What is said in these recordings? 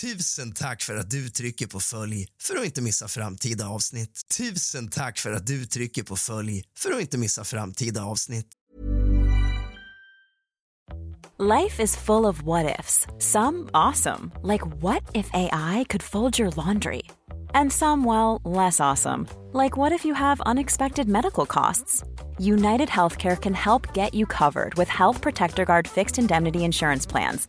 Tusen tack för att du trycker på följ för att inte missa framtida avsnitt. Tusen tack för att du trycker på följ för att inte missa framtida avsnitt. Life is full of what ifs. Some awesome, like what if AI could fold your laundry? And some, well, less awesome, like what if you have unexpected medical costs? United Healthcare can help get you covered with Health Protector Guard fixed indemnity insurance plans.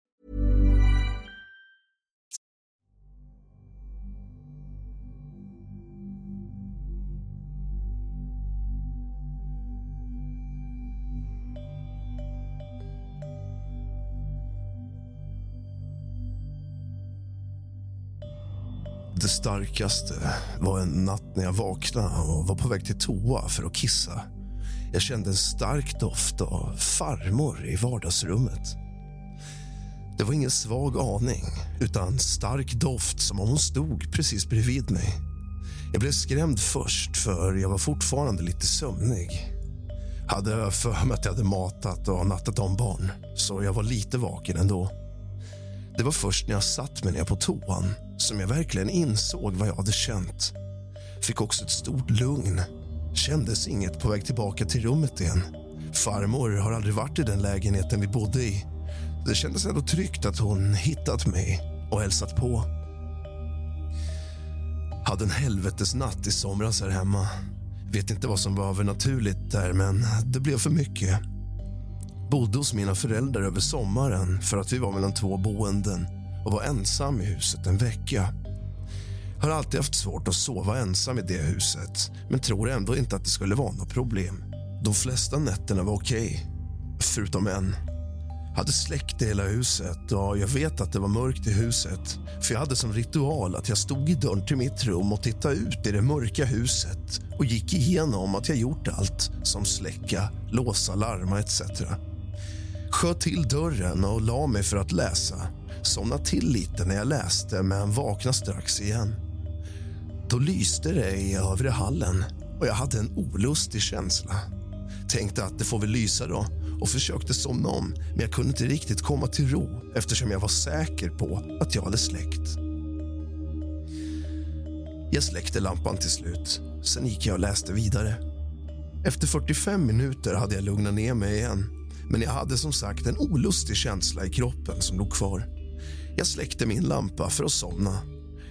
Det starkaste var en natt när jag vaknade och var på väg till toa för att kissa. Jag kände en stark doft av farmor i vardagsrummet. Det var ingen svag aning, utan stark doft som om hon stod precis bredvid mig. Jag blev skrämd först, för jag var fortfarande lite sömnig. Hade för mig att jag hade matat och nattat om barn, så jag var lite vaken ändå. Det var först när jag satt mig ner på toan som jag verkligen insåg vad jag hade känt. Fick också ett stort lugn. Kändes inget på väg tillbaka till rummet igen. Farmor har aldrig varit i den lägenheten vi bodde i. Det kändes ändå tryggt att hon hittat mig och hälsat på. Hade en helvetes natt i somras här hemma. Vet inte vad som var övernaturligt där, men det blev för mycket. Bodde hos mina föräldrar över sommaren för att vi var mellan två boenden och var ensam i huset en vecka. Har alltid haft svårt att sova ensam i det huset men tror ändå inte att det skulle vara något problem. De flesta nätterna var okej, förutom en. Hade släckt i hela huset och jag vet att det var mörkt i huset för jag hade som ritual att jag stod i dörren till mitt rum och tittade ut i det mörka huset och gick igenom att jag gjort allt som släcka, låsa, larma etc. Sköt till dörren och la mig för att läsa. Somnade till lite när jag läste, men vaknade strax igen. Då lyste det i övre hallen och jag hade en olustig känsla. Tänkte att det får väl lysa då och försökte somna om men jag kunde inte riktigt komma till ro eftersom jag var säker på att jag hade släckt. Jag släckte lampan till slut. Sen gick jag och läste vidare. Efter 45 minuter hade jag lugnat ner mig igen men jag hade som sagt en olustig känsla i kroppen som låg kvar. Jag släckte min lampa för att somna.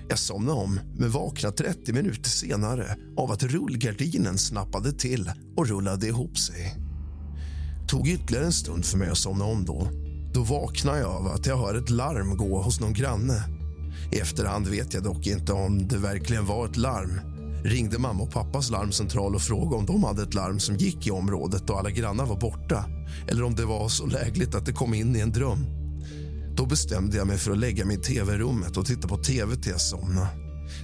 Jag somnade om, men vaknade 30 minuter senare av att rullgardinen snappade till och rullade ihop sig. tog ytterligare en stund för mig att somna om. Då Då vaknade jag av att jag hör ett larm gå hos någon granne. I efterhand vet jag dock inte om det verkligen var ett larm. Ringde mamma och pappas larmcentral och frågade om de hade ett larm som gick i området och alla grannar var borta eller om det var så lägligt att det kom in i en dröm. Då bestämde jag mig för att lägga mig i tv-rummet och titta på tv till jag somnade.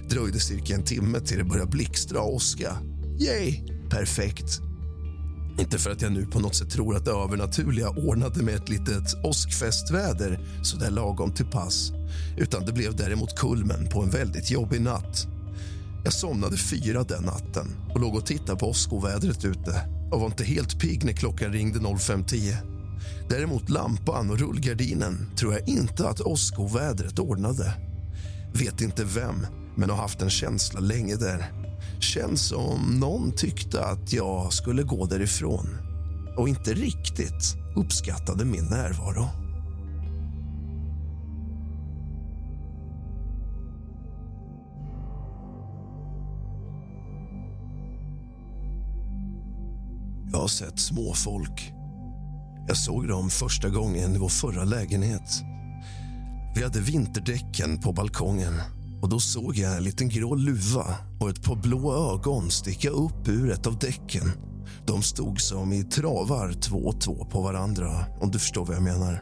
Dröjde cirka en timme till det började blixtra och åska. Yay! Perfekt. Inte för att jag nu på något sätt tror att det övernaturliga ordnade med ett litet åskfestväder sådär lagom till pass. Utan det blev däremot kulmen på en väldigt jobbig natt. Jag somnade fyra den natten och låg och tittade på åskovädret ute och var inte helt pigg när klockan ringde 05.10. Däremot lampan och rullgardinen tror jag inte att åskovädret ordnade. Vet inte vem, men har haft en känsla länge där. Känns som någon tyckte att jag skulle gå därifrån och inte riktigt uppskattade min närvaro. Jag har sett småfolk. Jag såg dem första gången i vår förra lägenhet. Vi hade vinterdäcken på balkongen och då såg jag en liten grå luva och ett par blå ögon sticka upp ur ett av däcken. De stod som i travar två och två på varandra, om du förstår vad jag menar.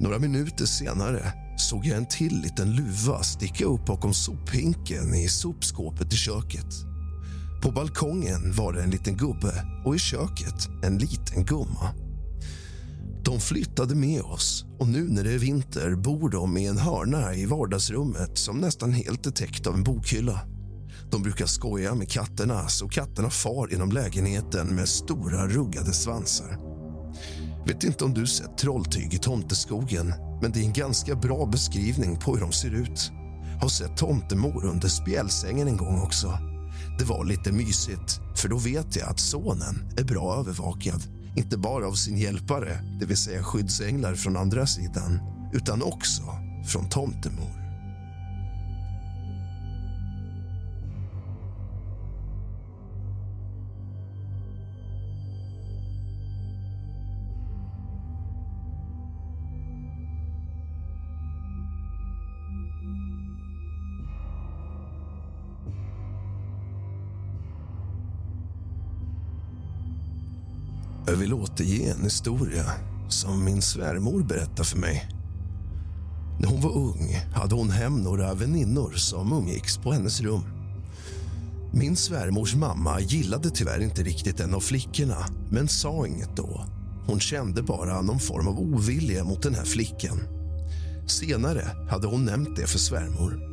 Några minuter senare såg jag en till liten luva sticka upp bakom sophinken i sopskåpet i köket. På balkongen var det en liten gubbe och i köket en liten gumma. De flyttade med oss och nu när det är vinter bor de i en hörna i vardagsrummet som nästan helt är täckt av en bokhylla. De brukar skoja med katterna så katterna far genom lägenheten med stora ruggade svansar. Vet inte om du sett Trolltyg i Tomteskogen men det är en ganska bra beskrivning på hur de ser ut. Har sett tomtemor under spjälsängen en gång också. Det var lite mysigt, för då vet jag att sonen är bra övervakad. Inte bara av sin hjälpare, det vill säga skyddsänglar från andra sidan utan också från tomtemor. Jag vill återge en historia som min svärmor berättade för mig. När hon var ung hade hon hem några väninnor som umgicks på hennes rum. Min svärmors mamma gillade tyvärr inte riktigt en av flickorna men sa inget då. Hon kände bara någon form av ovilja mot den här flickan. Senare hade hon nämnt det för svärmor.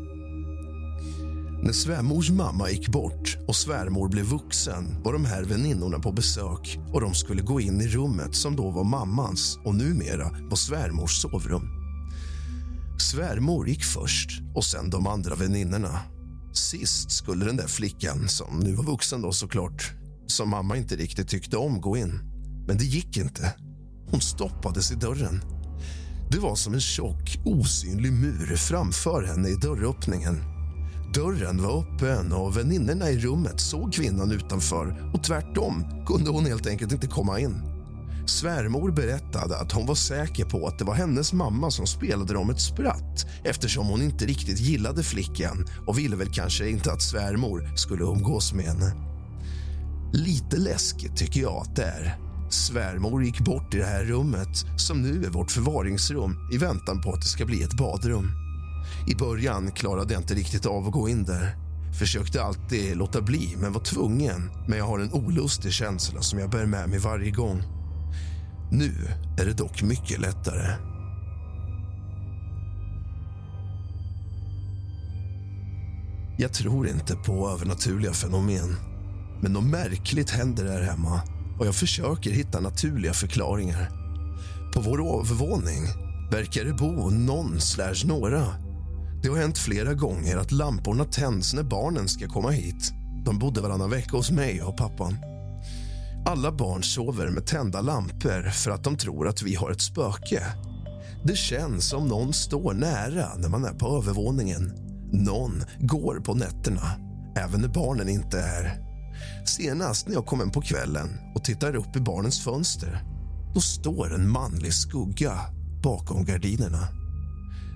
När svärmors mamma gick bort och svärmor blev vuxen var de här väninnorna på besök och de skulle gå in i rummet som då var mammans och numera var svärmors sovrum. Svärmor gick först och sen de andra väninnorna. Sist skulle den där flickan, som nu var vuxen då såklart, som mamma inte riktigt tyckte om, gå in. Men det gick inte. Hon stoppades i dörren. Det var som en tjock, osynlig mur framför henne i dörröppningen Dörren var öppen och väninnorna i rummet såg kvinnan utanför och tvärtom kunde hon helt enkelt inte komma in. Svärmor berättade att hon var säker på att det var hennes mamma som spelade dem ett spratt eftersom hon inte riktigt gillade flickan och ville väl kanske inte att svärmor skulle umgås med henne. Lite läskigt tycker jag att det är. Svärmor gick bort i det här rummet som nu är vårt förvaringsrum i väntan på att det ska bli ett badrum. I början klarade jag inte riktigt av att gå in där. Försökte alltid låta bli, men var tvungen. Men jag har en olustig känsla som jag bär med mig varje gång. Nu är det dock mycket lättare. Jag tror inte på övernaturliga fenomen. Men något märkligt händer där hemma och jag försöker hitta naturliga förklaringar. På vår övervåning verkar det bo någon slash några det har hänt flera gånger att lamporna tänds när barnen ska komma hit. De bodde varannan vecka hos mig och pappan. Alla barn sover med tända lampor för att de tror att vi har ett spöke. Det känns som någon står nära när man är på övervåningen. Någon går på nätterna, även när barnen inte är. Senast när jag kom hem på kvällen och tittar upp i barnens fönster då står en manlig skugga bakom gardinerna.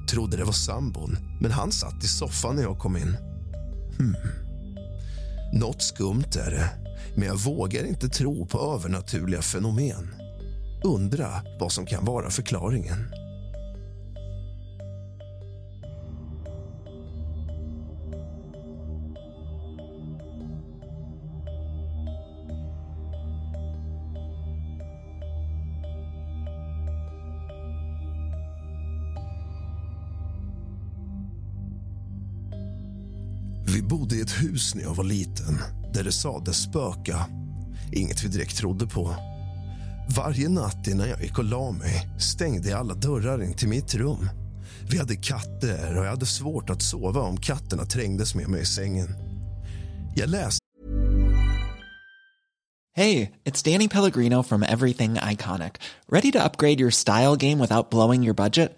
Trodde det var sambon, men han satt i soffan när jag kom in. Hmm. Något skumt är det, men jag vågar inte tro på övernaturliga fenomen. Undra vad som kan vara förklaringen. Hus när jag var liten där det sades spöka. Inget vi direkt trodde på. Varje natt innan jag gick och la mig stängde jag alla dörrar in till mitt rum. Vi hade katter och jag hade svårt att sova om katterna trängdes med mig i sängen. Jag läste Hey, it's Danny Pellegrino from Everything Iconic. Ready to upgrade your style game without blowing your budget?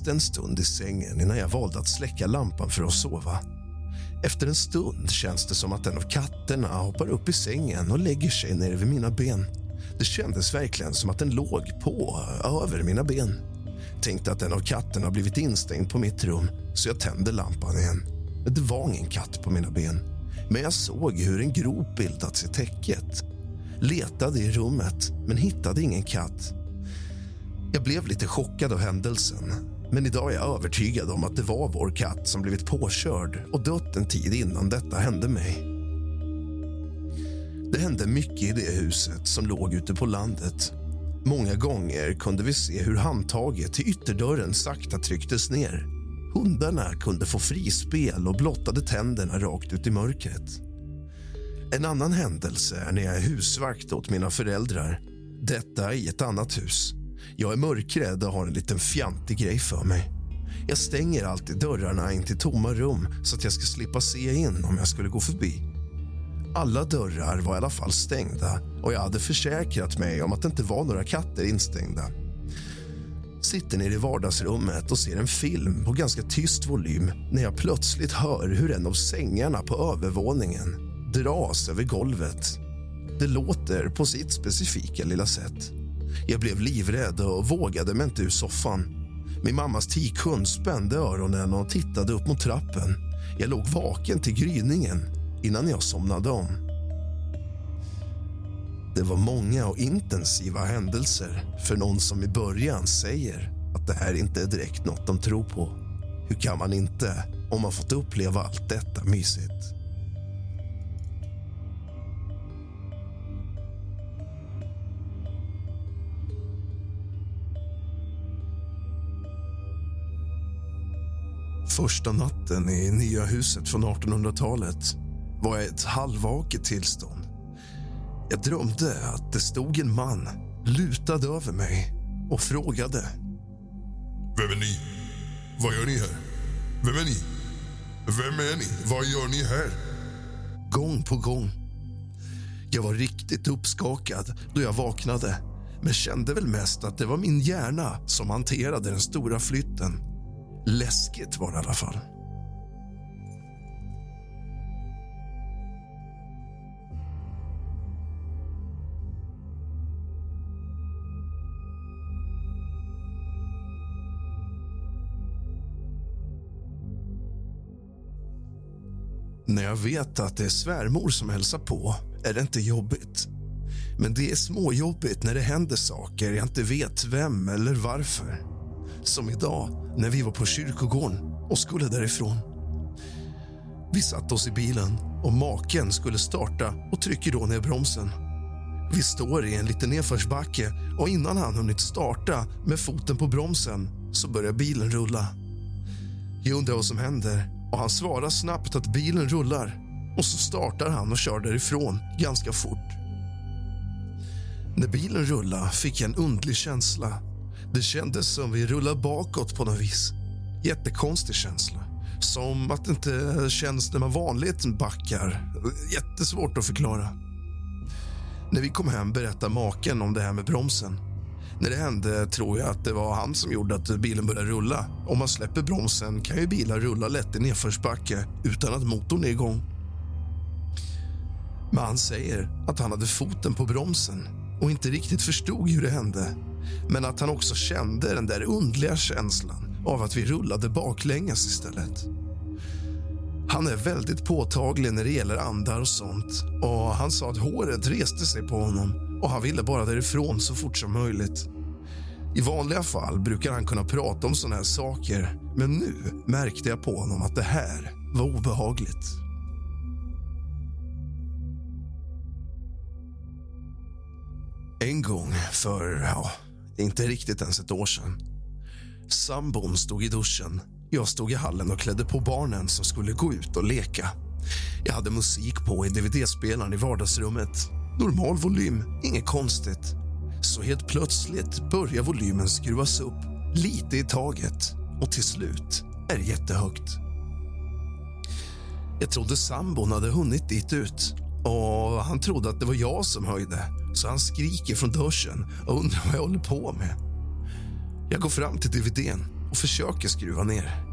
En stund i sängen innan jag valde att släcka lampan för att sova. Efter en stund känns det som att en av katterna hoppar upp i sängen och lägger sig nere vid mina ben. Det kändes verkligen som att den låg på, över mina ben. Tänkte att en av katterna blivit instängd på mitt rum, så jag tände lampan igen. Det var ingen katt på mina ben, men jag såg hur en grop bildats i täcket. Letade i rummet, men hittade ingen katt. Jag blev lite chockad av händelsen men idag är jag övertygad om att det var vår katt som blivit påkörd och dött en tid innan detta hände mig. Det hände mycket i det huset som låg ute på landet. Många gånger kunde vi se hur handtaget till ytterdörren sakta trycktes ner. Hundarna kunde få frispel och blottade tänderna rakt ut i mörkret. En annan händelse är när jag är husvakt åt mina föräldrar. Detta i ett annat hus. Jag är mörkrädd och har en liten fjantig grej för mig. Jag stänger alltid dörrarna in till tomma rum så att jag ska slippa se in om jag skulle gå förbi. Alla dörrar var i alla fall stängda och jag hade försäkrat mig om att det inte var några katter instängda. Sitter nere i vardagsrummet och ser en film på ganska tyst volym när jag plötsligt hör hur en av sängarna på övervåningen dras över golvet. Det låter på sitt specifika lilla sätt. Jag blev livrädd och vågade mig inte ur soffan. Min mammas tikhund spände öronen och tittade upp mot trappen. Jag låg vaken till gryningen innan jag somnade om. Det var många och intensiva händelser för någon som i början säger att det här inte är direkt något de tror på. Hur kan man inte om man fått uppleva allt detta mysigt? Första natten i nya huset från 1800-talet var jag i ett halvvaket tillstånd. Jag drömde att det stod en man lutad över mig och frågade. Vem är ni? Vad gör ni här? Vem är ni? Vem är ni? Vad gör ni här? Gång på gång. Jag var riktigt uppskakad då jag vaknade men kände väl mest att det var min hjärna som hanterade den stora flytten. Läskigt var det i alla fall. När jag vet att det är svärmor som hälsar på är det inte jobbigt. Men det är småjobbigt när det händer saker jag inte vet vem eller varför. Som idag när vi var på kyrkogården och skulle därifrån. Vi satte oss i bilen och maken skulle starta och trycker då ner bromsen. Vi står i en liten nedförsbacke och innan han hunnit starta med foten på bromsen så börjar bilen rulla. Jag undrar vad som händer och han svarar snabbt att bilen rullar och så startar han och kör därifrån ganska fort. När bilen rullade fick jag en undlig känsla. Det kändes som vi rullade bakåt på något vis. Jättekonstig känsla. Som att det inte känns när man vanligt backar. Jättesvårt att förklara. När vi kom hem berättade maken om det här med bromsen. När det hände tror jag att det var han som gjorde att bilen började rulla. Om man släpper bromsen kan ju bilar rulla lätt i nedförsbacke utan att motorn är igång. Men han säger att han hade foten på bromsen och inte riktigt förstod hur det hände. Men att han också kände den där undliga känslan av att vi rullade baklänges istället. Han är väldigt påtaglig när det gäller andar och sånt. Och Han sa att håret reste sig på honom och han ville bara därifrån så fort som möjligt. I vanliga fall brukar han kunna prata om såna här saker men nu märkte jag på honom att det här var obehagligt. En gång för, ja, det är inte riktigt ens ett år sedan. Sambon stod i duschen. Jag stod i hallen och klädde på barnen som skulle gå ut och leka. Jag hade musik på i dvd-spelaren i vardagsrummet. Normal volym, inget konstigt. Så helt plötsligt börjar volymen skruvas upp lite i taget och till slut är det jättehögt. Jag trodde sambon hade hunnit dit ut och han trodde att det var jag som höjde så han skriker från duschen och undrar vad jag håller på med. Jag går fram till DVDn och försöker skruva ner.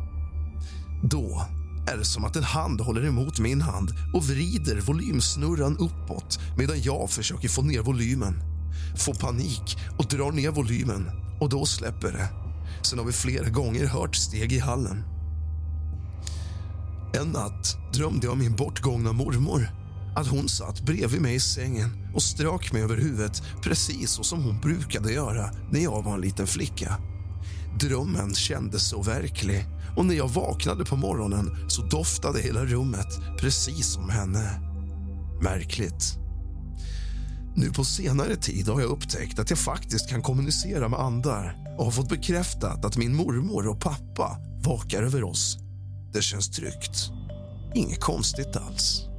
Då är det som att en hand håller emot min hand och vrider volymsnurran uppåt medan jag försöker få ner volymen. Får panik och drar ner volymen och då släpper det. Sen har vi flera gånger hört steg i hallen. En natt drömde jag om min bortgångna mormor. Att hon satt bredvid mig i sängen och strök mig över huvudet precis så som hon brukade göra när jag var en liten flicka. Drömmen kändes så verklig och när jag vaknade på morgonen så doftade hela rummet precis som henne. Märkligt. Nu på senare tid har jag upptäckt att jag faktiskt kan kommunicera med andar och har fått bekräftat att min mormor och pappa vakar över oss. Det känns tryggt. Inget konstigt alls.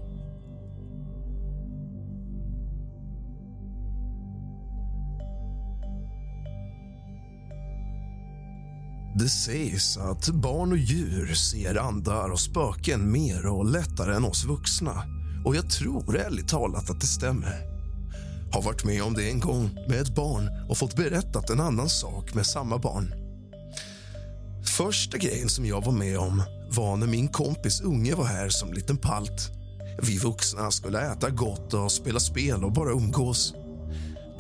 Det sägs att barn och djur ser andar och spöken mer och lättare än oss vuxna. Och jag tror ärligt talat att det stämmer. Har varit med om det en gång med ett barn och fått berättat en annan sak med samma barn. Första grejen som jag var med om var när min kompis unge var här som liten palt. Vi vuxna skulle äta gott och spela spel och bara umgås.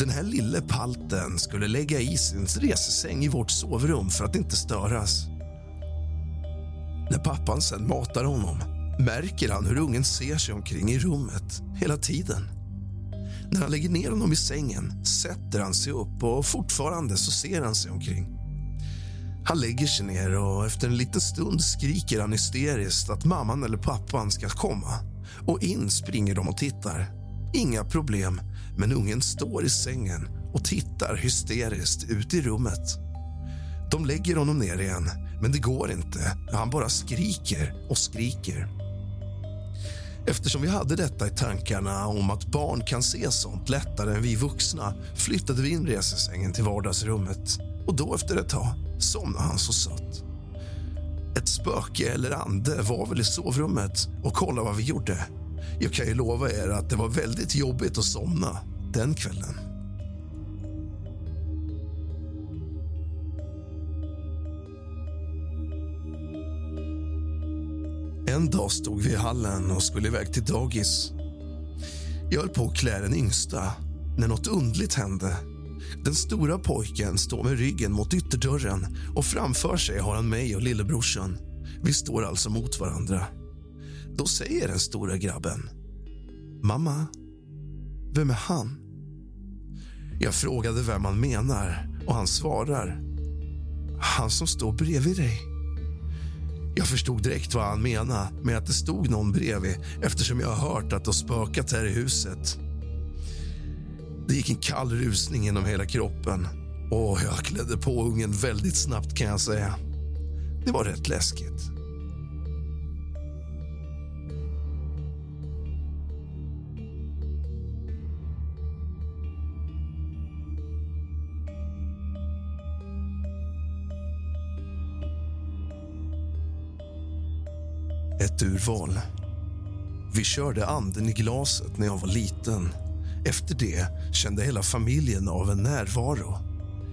Den här lille palten skulle lägga i sin resesäng i vårt sovrum för att inte störas. När pappan sen matar honom märker han hur ungen ser sig omkring i rummet hela tiden. När han lägger ner honom i sängen sätter han sig upp och fortfarande så ser han sig omkring. Han lägger sig ner och efter en liten stund skriker han hysteriskt att mamman eller pappan ska komma. Och in springer de och tittar. Inga problem, men ungen står i sängen och tittar hysteriskt ut i rummet. De lägger honom ner igen, men det går inte. Han bara skriker och skriker. Eftersom vi hade detta i tankarna om att barn kan se sånt lättare än vi vuxna flyttade vi in resesängen till vardagsrummet. Och då efter ett tag somnade han så sött. Ett spöke eller ande var väl i sovrummet och kolla vad vi gjorde. Jag kan ju lova er att det var väldigt jobbigt att somna den kvällen. En dag stod vi i hallen och skulle iväg till dagis. Jag höll på att klä den yngsta när något undligt hände. Den stora pojken står med ryggen mot ytterdörren och framför sig har han mig och lillebrorsan. Vi står alltså mot varandra. Då säger den stora grabben. Mamma, vem är han? Jag frågade vem han menar och han svarar. Han som står bredvid dig. Jag förstod direkt vad han menade med att det stod någon bredvid eftersom jag har hört att det har spökat här i huset. Det gick en kall rusning genom hela kroppen och jag klädde på ungen väldigt snabbt kan jag säga. Det var rätt läskigt. Urval. Vi körde anden i glaset när jag var liten. Efter det kände hela familjen av en närvaro.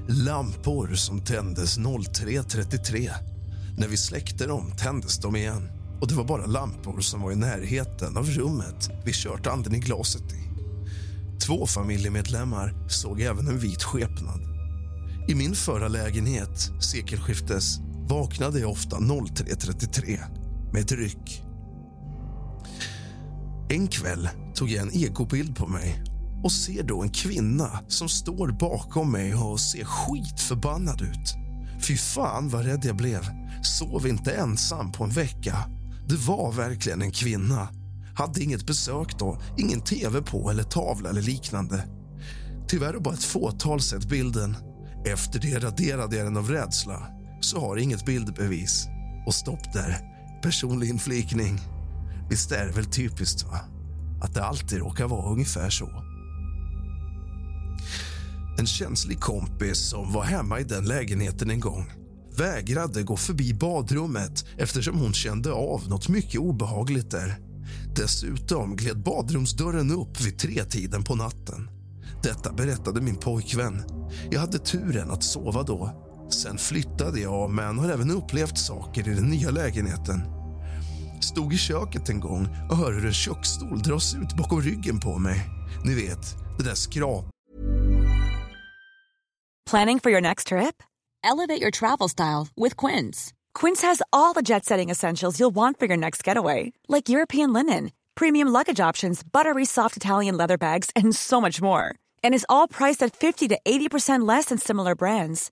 Lampor som tändes 03.33. När vi släckte dem tändes de igen och det var bara lampor som var i närheten av rummet vi kört anden i glaset i. Två familjemedlemmar såg även en vit skepnad. I min förra lägenhet, sekelskiftes, vaknade jag ofta 03.33 med ett ryck. En kväll tog jag en egobild på mig och ser då en kvinna som står bakom mig och ser skitförbannad ut. Fy fan vad rädd jag blev. Sov inte ensam på en vecka. Det var verkligen en kvinna. Hade inget besök då, ingen tv på eller tavla eller liknande. Tyvärr har bara ett fåtal sett bilden. Efter det raderade jag den av rädsla, så har inget bildbevis. Och stopp där. Personlig inflikning. Visst är det väl typiskt va? att det alltid råkar vara ungefär så. En känslig kompis som var hemma i den lägenheten en gång vägrade gå förbi badrummet eftersom hon kände av något mycket obehagligt där. Dessutom gled badrumsdörren upp vid tretiden på natten. Detta berättade min pojkvän. Jag hade turen att sova då. Sen flyttade jag, men har även upplevt saker i den nya lägenheten. Stod i köket en gång och hörde hur en köksstol dras ut bakom ryggen på mig. Ni vet, det där skrap Planning for your next trip? Elevate your travel style with Quince. Quince has all the jet setting essentials you'll want for your next getaway, like European linen, premium luggage options, buttery soft Italian leather bags, and so much more. And is all priced at 50 to 80% less than similar brands.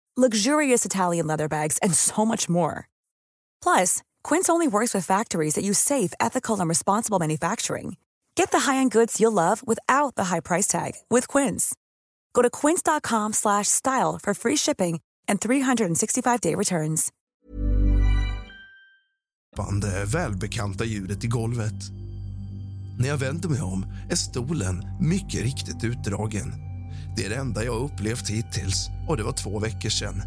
luxurious Italian leather bags, and so much more. Plus, Quince only works with factories that use safe, ethical, and responsible manufacturing. Get the high-end goods you'll love without the high price tag with Quince. Go to quince.com/style for free shipping and 365-day returns. det välbekanta ljudet i golvet. När jag vänder mig om är stolen mycket riktigt utdragen. Det är det enda jag upplevt hittills och det var två veckor sedan.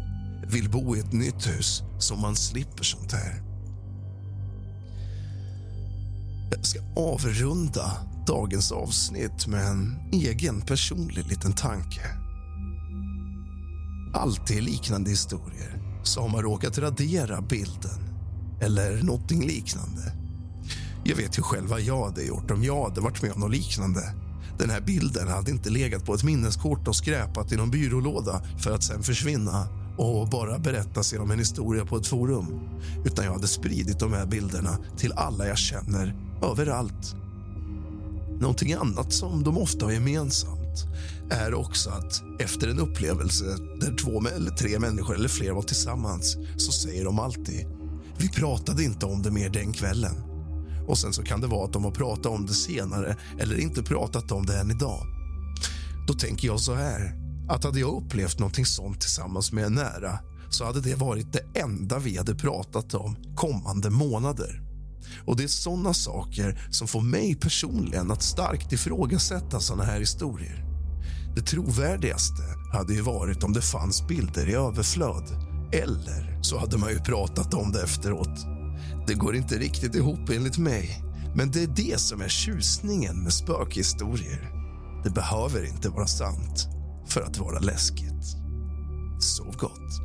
Vill bo i ett nytt hus så man slipper sånt här. Jag ska avrunda dagens avsnitt med en egen personlig liten tanke. Alltid i liknande historier så har man råkat radera bilden eller någonting liknande. Jag vet ju själv vad jag hade gjort om jag hade varit med om något liknande. Den här bilden hade inte legat på ett minneskort och skräpat i någon byrålåda för att sen försvinna och bara berättas genom en historia på ett forum. Utan jag hade spridit de här bilderna till alla jag känner, överallt. Någonting annat som de ofta har gemensamt är också att efter en upplevelse där två eller tre människor eller fler var tillsammans så säger de alltid vi pratade inte om det mer den kvällen. Och sen så kan det vara att de har pratat om det senare eller inte pratat om det än idag. Då tänker jag så här, att hade jag upplevt någonting sånt tillsammans med en nära så hade det varit det enda vi hade pratat om kommande månader. Och Det är såna saker som får mig personligen att starkt ifrågasätta såna här historier. Det trovärdigaste hade ju varit om det fanns bilder i överflöd. Eller så hade man ju pratat om det efteråt. Det går inte riktigt ihop enligt mig. Men det är det som är tjusningen med spökhistorier. Det behöver inte vara sant för att vara läskigt. Sov gott.